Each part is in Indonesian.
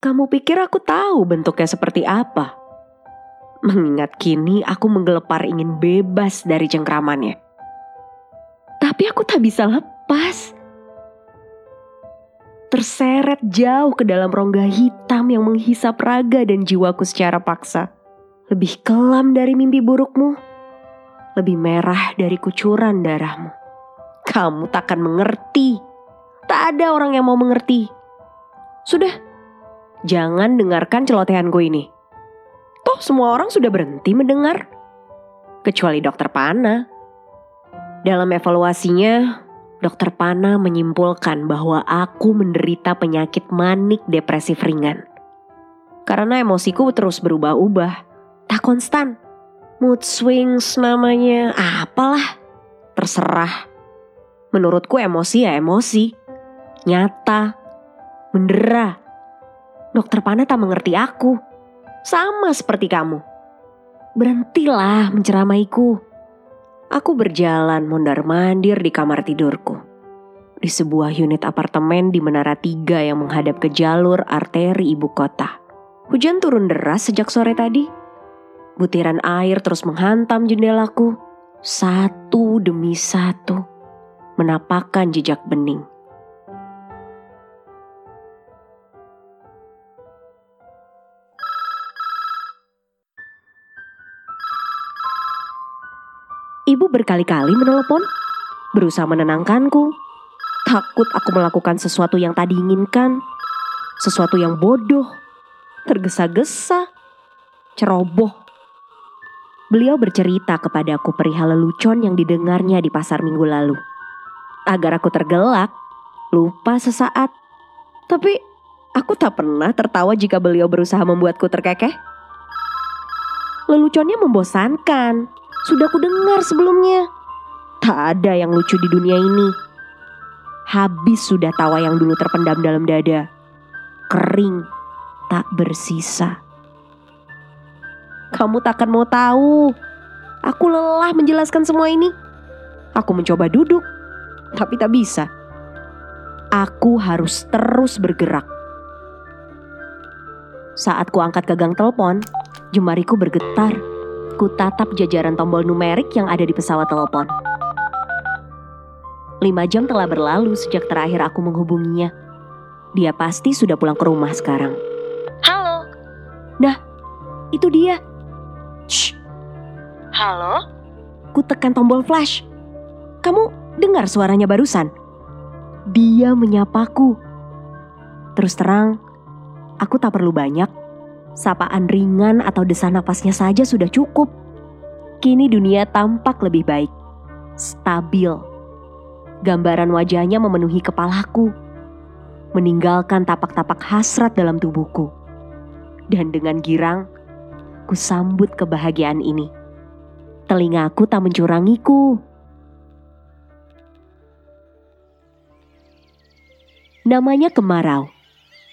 Kamu pikir aku tahu bentuknya seperti apa? Mengingat kini aku menggelepar ingin bebas dari cengkramannya. Tapi aku tak bisa lepas. Terseret jauh ke dalam rongga hitam yang menghisap raga dan jiwaku secara paksa. Lebih kelam dari mimpi burukmu. Lebih merah dari kucuran darahmu. Kamu takkan mengerti. Tak ada orang yang mau mengerti. Sudah, jangan dengarkan celotehanku ini. Toh semua orang sudah berhenti mendengar. Kecuali dokter Pana. Dalam evaluasinya, dokter Pana menyimpulkan bahwa aku menderita penyakit manik depresif ringan. Karena emosiku terus berubah-ubah. Tak konstan. Mood swings namanya, apalah. Terserah. Menurutku emosi ya emosi. Nyata. Mendera. Dokter Pana tak mengerti aku. Sama seperti kamu. Berhentilah menceramaiku. Aku berjalan mondar-mandir di kamar tidurku. Di sebuah unit apartemen di Menara Tiga yang menghadap ke jalur arteri ibu kota. Hujan turun deras sejak sore tadi. Butiran air terus menghantam jendelaku. Satu demi satu. Menapakkan jejak bening. Ibu berkali-kali menelepon, berusaha menenangkanku. Takut aku melakukan sesuatu yang tak diinginkan, sesuatu yang bodoh, tergesa-gesa, ceroboh. Beliau bercerita kepadaku perihal lelucon yang didengarnya di pasar minggu lalu. Agar aku tergelak, lupa sesaat. Tapi aku tak pernah tertawa jika beliau berusaha membuatku terkekeh. Leluconnya membosankan, sudah ku dengar sebelumnya. Tak ada yang lucu di dunia ini. Habis sudah tawa yang dulu terpendam dalam dada. Kering, tak bersisa. Kamu takkan mau tahu. Aku lelah menjelaskan semua ini. Aku mencoba duduk, tapi tak bisa. Aku harus terus bergerak. Saat ku angkat gagang telepon, jemariku bergetar ku tatap jajaran tombol numerik yang ada di pesawat telepon. Lima jam telah berlalu sejak terakhir aku menghubunginya. Dia pasti sudah pulang ke rumah sekarang. Halo. Nah, itu dia. Shh. Halo? Ku tekan tombol flash. Kamu dengar suaranya barusan? Dia menyapaku. Terus terang, aku tak perlu banyak sapaan ringan atau desah napasnya saja sudah cukup. Kini dunia tampak lebih baik, stabil. Gambaran wajahnya memenuhi kepalaku, meninggalkan tapak-tapak hasrat dalam tubuhku. Dan dengan girang, ku sambut kebahagiaan ini. Telingaku tak mencurangiku. Namanya kemarau.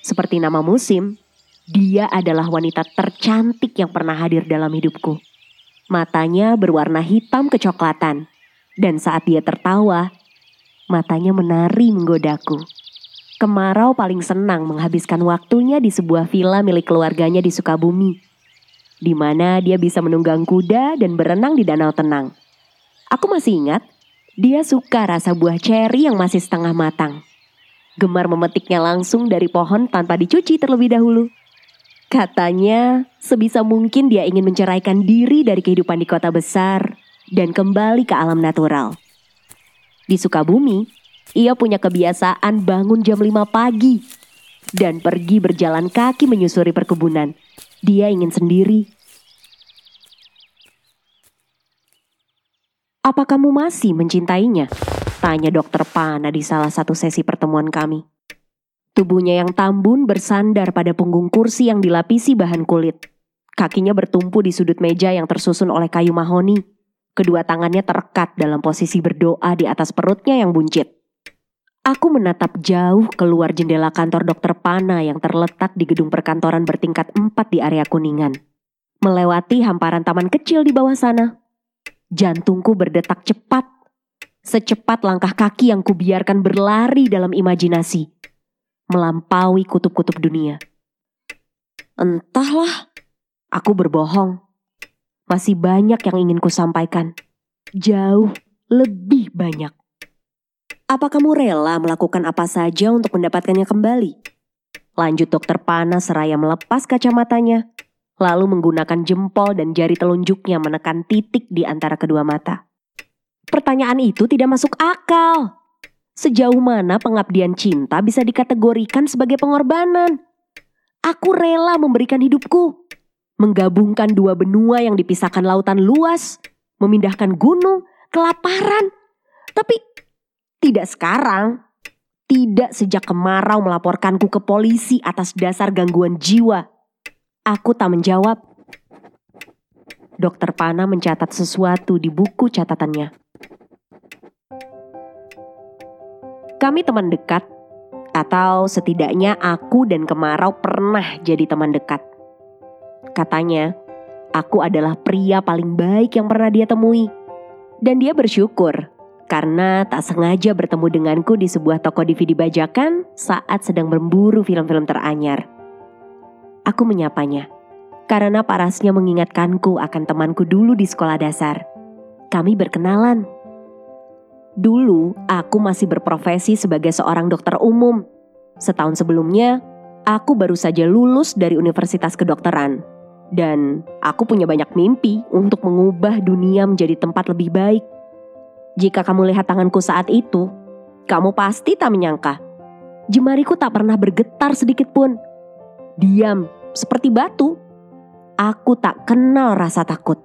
Seperti nama musim, dia adalah wanita tercantik yang pernah hadir dalam hidupku. Matanya berwarna hitam kecoklatan, dan saat dia tertawa, matanya menari menggodaku. Kemarau paling senang menghabiskan waktunya di sebuah villa milik keluarganya di Sukabumi, di mana dia bisa menunggang kuda dan berenang di danau tenang. Aku masih ingat, dia suka rasa buah ceri yang masih setengah matang. Gemar memetiknya langsung dari pohon tanpa dicuci terlebih dahulu. Katanya, sebisa mungkin dia ingin menceraikan diri dari kehidupan di kota besar dan kembali ke alam natural. Di Sukabumi, ia punya kebiasaan bangun jam 5 pagi dan pergi berjalan kaki menyusuri perkebunan. Dia ingin sendiri. Apa kamu masih mencintainya? Tanya dokter Pana di salah satu sesi pertemuan kami. Tubuhnya yang tambun bersandar pada punggung kursi yang dilapisi bahan kulit. Kakinya bertumpu di sudut meja yang tersusun oleh kayu mahoni. Kedua tangannya terekat dalam posisi berdoa di atas perutnya yang buncit. Aku menatap jauh keluar jendela kantor dokter Pana yang terletak di gedung perkantoran bertingkat empat di area Kuningan. Melewati hamparan taman kecil di bawah sana. Jantungku berdetak cepat. Secepat langkah kaki yang kubiarkan berlari dalam imajinasi melampaui kutub-kutub dunia. Entahlah, aku berbohong. Masih banyak yang ingin ku sampaikan. Jauh lebih banyak. Apa kamu rela melakukan apa saja untuk mendapatkannya kembali? Lanjut dokter Pana seraya melepas kacamatanya, lalu menggunakan jempol dan jari telunjuknya menekan titik di antara kedua mata. Pertanyaan itu tidak masuk akal. Sejauh mana pengabdian cinta bisa dikategorikan sebagai pengorbanan? Aku rela memberikan hidupku, menggabungkan dua benua yang dipisahkan lautan luas, memindahkan gunung, kelaparan. Tapi tidak sekarang. Tidak sejak kemarau melaporkanku ke polisi atas dasar gangguan jiwa. Aku tak menjawab. Dokter Pana mencatat sesuatu di buku catatannya. Kami teman dekat, atau setidaknya aku dan Kemarau pernah jadi teman dekat. Katanya, aku adalah pria paling baik yang pernah dia temui. Dan dia bersyukur karena tak sengaja bertemu denganku di sebuah toko DVD bajakan saat sedang memburu film-film teranyar. Aku menyapanya karena parasnya mengingatkanku akan temanku dulu di sekolah dasar. Kami berkenalan. Dulu aku masih berprofesi sebagai seorang dokter umum. Setahun sebelumnya, aku baru saja lulus dari Universitas Kedokteran. Dan aku punya banyak mimpi untuk mengubah dunia menjadi tempat lebih baik. Jika kamu lihat tanganku saat itu, kamu pasti tak menyangka. Jemariku tak pernah bergetar sedikit pun. Diam, seperti batu. Aku tak kenal rasa takut.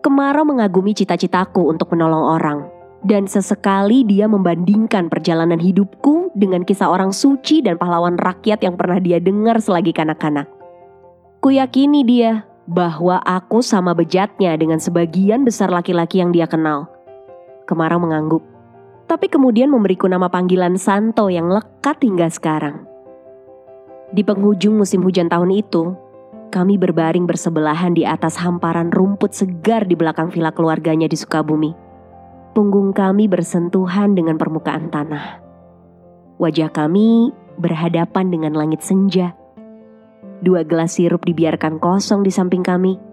Kemarau mengagumi cita-citaku untuk menolong orang. Dan sesekali dia membandingkan perjalanan hidupku dengan kisah orang suci dan pahlawan rakyat yang pernah dia dengar selagi kanak-kanak. Kuyakini dia bahwa aku sama bejatnya dengan sebagian besar laki-laki yang dia kenal. Kemarau mengangguk. Tapi kemudian memberiku nama panggilan Santo yang lekat hingga sekarang. Di penghujung musim hujan tahun itu, kami berbaring bersebelahan di atas hamparan rumput segar di belakang villa keluarganya di Sukabumi. Punggung kami bersentuhan dengan permukaan tanah. Wajah kami berhadapan dengan langit senja. Dua gelas sirup dibiarkan kosong di samping kami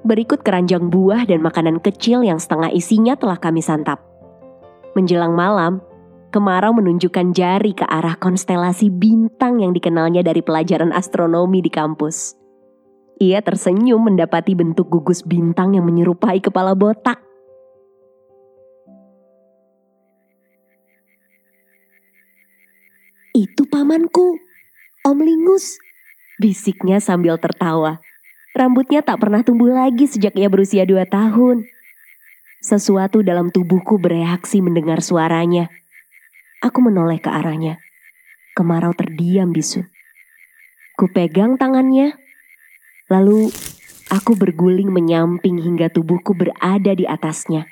Berikut keranjang buah dan makanan kecil yang setengah isinya telah kami santap. Menjelang malam, Kemarau menunjukkan jari ke arah konstelasi bintang yang dikenalnya dari pelajaran astronomi di kampus. Ia tersenyum mendapati bentuk gugus bintang yang menyerupai kepala botak. Pamanku, Om Lingus, bisiknya sambil tertawa. Rambutnya tak pernah tumbuh lagi sejak ia berusia dua tahun. Sesuatu dalam tubuhku bereaksi mendengar suaranya. Aku menoleh ke arahnya. Kemarau terdiam bisu. Ku pegang tangannya. Lalu aku berguling menyamping hingga tubuhku berada di atasnya.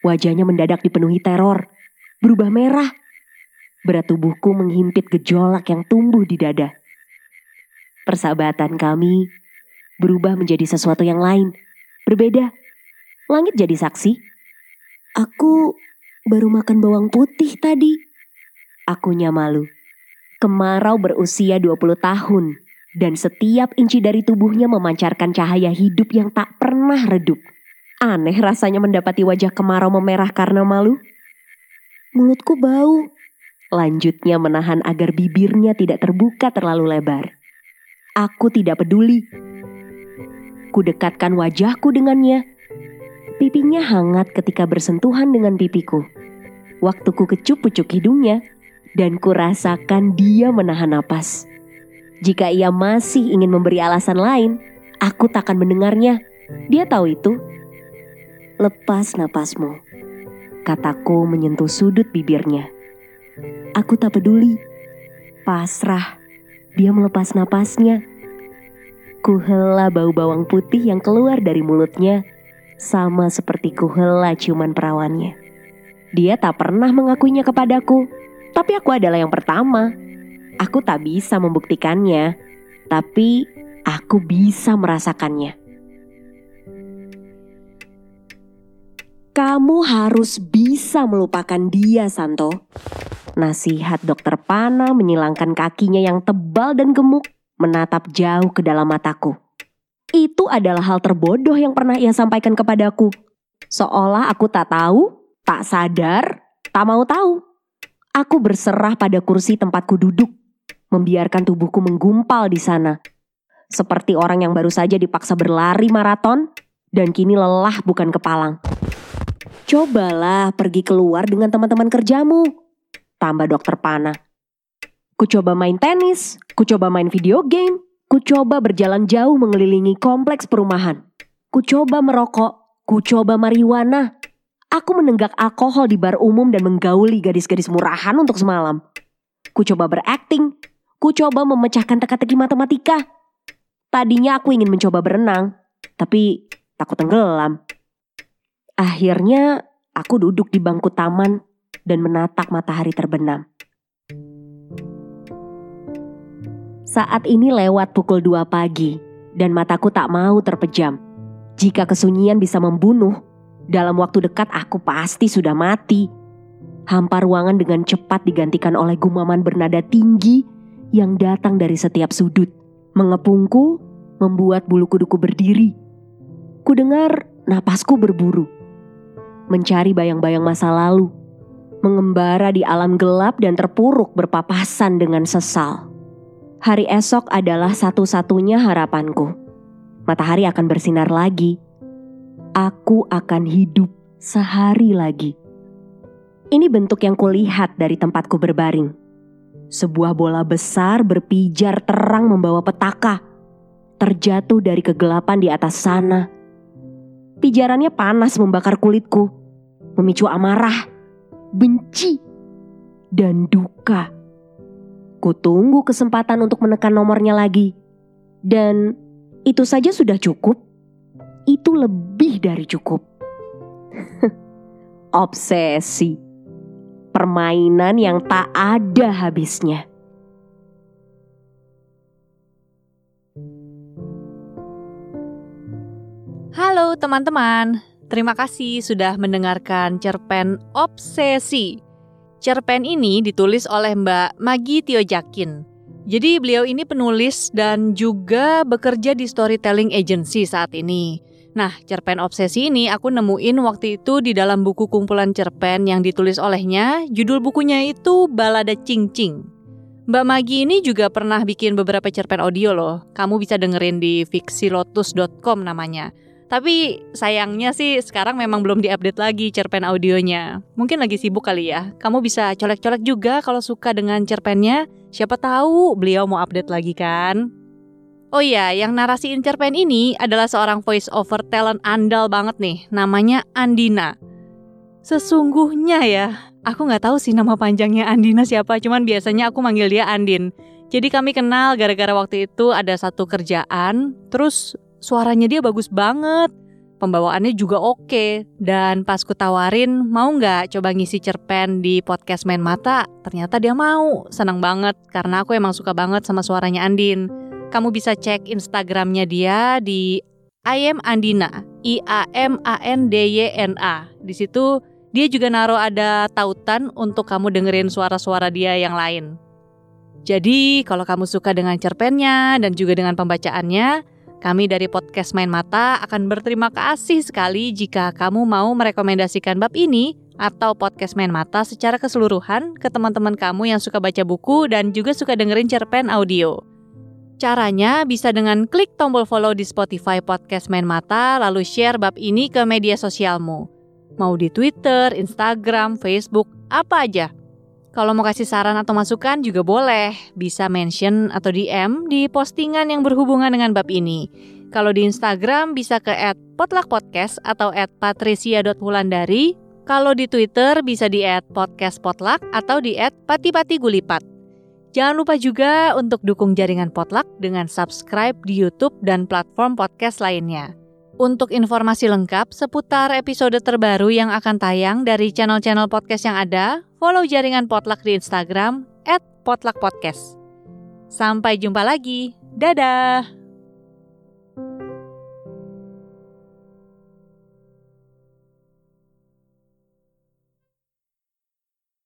Wajahnya mendadak dipenuhi teror, berubah merah. Berat tubuhku menghimpit gejolak yang tumbuh di dada. Persahabatan kami berubah menjadi sesuatu yang lain, berbeda. Langit jadi saksi. Aku baru makan bawang putih tadi. Akunya malu. Kemarau berusia 20 tahun dan setiap inci dari tubuhnya memancarkan cahaya hidup yang tak pernah redup. Aneh rasanya mendapati wajah kemarau memerah karena malu. Mulutku bau. Lanjutnya menahan agar bibirnya tidak terbuka terlalu lebar. Aku tidak peduli Ku dekatkan wajahku dengannya. Pipinya hangat ketika bersentuhan dengan pipiku. Waktu ku kecup pucuk hidungnya dan ku rasakan dia menahan napas. Jika ia masih ingin memberi alasan lain, aku takkan mendengarnya. Dia tahu itu. Lepas napasmu, kataku menyentuh sudut bibirnya. Aku tak peduli. Pasrah. Dia melepas napasnya Kuhela bau bawang putih yang keluar dari mulutnya, sama seperti kuhela ciuman perawannya. Dia tak pernah mengakuinya kepadaku, tapi aku adalah yang pertama. Aku tak bisa membuktikannya, tapi aku bisa merasakannya. Kamu harus bisa melupakan dia, Santo. Nasihat dokter Pana menyilangkan kakinya yang tebal dan gemuk menatap jauh ke dalam mataku. Itu adalah hal terbodoh yang pernah ia sampaikan kepadaku. Seolah aku tak tahu, tak sadar, tak mau tahu. Aku berserah pada kursi tempatku duduk, membiarkan tubuhku menggumpal di sana. Seperti orang yang baru saja dipaksa berlari maraton dan kini lelah bukan kepalang. Cobalah pergi keluar dengan teman-teman kerjamu. Tambah dokter Pana. Ku coba main tenis, ku coba main video game, ku coba berjalan jauh mengelilingi kompleks perumahan. Ku coba merokok, ku coba marijuana. Aku menenggak alkohol di bar umum dan menggauli gadis-gadis murahan untuk semalam. Ku coba berakting, ku coba memecahkan teka-teki matematika. Tadinya aku ingin mencoba berenang, tapi takut tenggelam. Akhirnya aku duduk di bangku taman dan menatap matahari terbenam. Saat ini lewat pukul 2 pagi dan mataku tak mau terpejam. Jika kesunyian bisa membunuh, dalam waktu dekat aku pasti sudah mati. Hampa ruangan dengan cepat digantikan oleh gumaman bernada tinggi yang datang dari setiap sudut. Mengepungku, membuat bulu kuduku berdiri. Kudengar napasku berburu mencari bayang-bayang masa lalu, mengembara di alam gelap dan terpuruk berpapasan dengan sesal. Hari esok adalah satu-satunya harapanku. Matahari akan bersinar lagi. Aku akan hidup sehari lagi. Ini bentuk yang kulihat dari tempatku berbaring. Sebuah bola besar berpijar terang membawa petaka. Terjatuh dari kegelapan di atas sana. Pijarannya panas membakar kulitku memicu amarah, benci, dan duka. Kutunggu kesempatan untuk menekan nomornya lagi. Dan itu saja sudah cukup. Itu lebih dari cukup. Obsesi. Permainan yang tak ada habisnya. Halo teman-teman, Terima kasih sudah mendengarkan cerpen Obsesi. Cerpen ini ditulis oleh Mbak Magi Tio Jakin. Jadi beliau ini penulis dan juga bekerja di storytelling agency saat ini. Nah, cerpen obsesi ini aku nemuin waktu itu di dalam buku kumpulan cerpen yang ditulis olehnya. Judul bukunya itu Balada Cing Cing. Mbak Magi ini juga pernah bikin beberapa cerpen audio loh. Kamu bisa dengerin di fixilotus.com namanya. Tapi sayangnya sih sekarang memang belum diupdate lagi cerpen audionya. Mungkin lagi sibuk kali ya. Kamu bisa colek-colek juga kalau suka dengan cerpennya. Siapa tahu beliau mau update lagi kan? Oh iya, yang narasiin cerpen ini adalah seorang voice over talent andal banget nih. Namanya Andina. Sesungguhnya ya, aku nggak tahu sih nama panjangnya Andina siapa. Cuman biasanya aku manggil dia Andin. Jadi kami kenal gara-gara waktu itu ada satu kerjaan, terus suaranya dia bagus banget. Pembawaannya juga oke. Dan pas ku tawarin, mau nggak coba ngisi cerpen di podcast Main Mata? Ternyata dia mau. Senang banget, karena aku emang suka banget sama suaranya Andin. Kamu bisa cek Instagramnya dia di I am Andina, I A M A N D Y N A. Di situ dia juga naruh ada tautan untuk kamu dengerin suara-suara dia yang lain. Jadi, kalau kamu suka dengan cerpennya dan juga dengan pembacaannya, kami dari podcast Main Mata akan berterima kasih sekali jika kamu mau merekomendasikan bab ini atau podcast Main Mata secara keseluruhan ke teman-teman kamu yang suka baca buku dan juga suka dengerin cerpen audio. Caranya bisa dengan klik tombol follow di Spotify Podcast Main Mata lalu share bab ini ke media sosialmu. Mau di Twitter, Instagram, Facebook, apa aja. Kalau mau kasih saran atau masukan juga boleh, bisa mention atau DM di postingan yang berhubungan dengan bab ini. Kalau di Instagram bisa ke @potluckpodcast atau @patricia.wulandari. Kalau di Twitter bisa di @podcastpotluck atau di @patipatigulipat. Jangan lupa juga untuk dukung jaringan Potluck dengan subscribe di YouTube dan platform podcast lainnya. Untuk informasi lengkap seputar episode terbaru yang akan tayang dari channel-channel podcast yang ada, follow jaringan Potluck di Instagram @potluckpodcast. Sampai jumpa lagi. Dadah.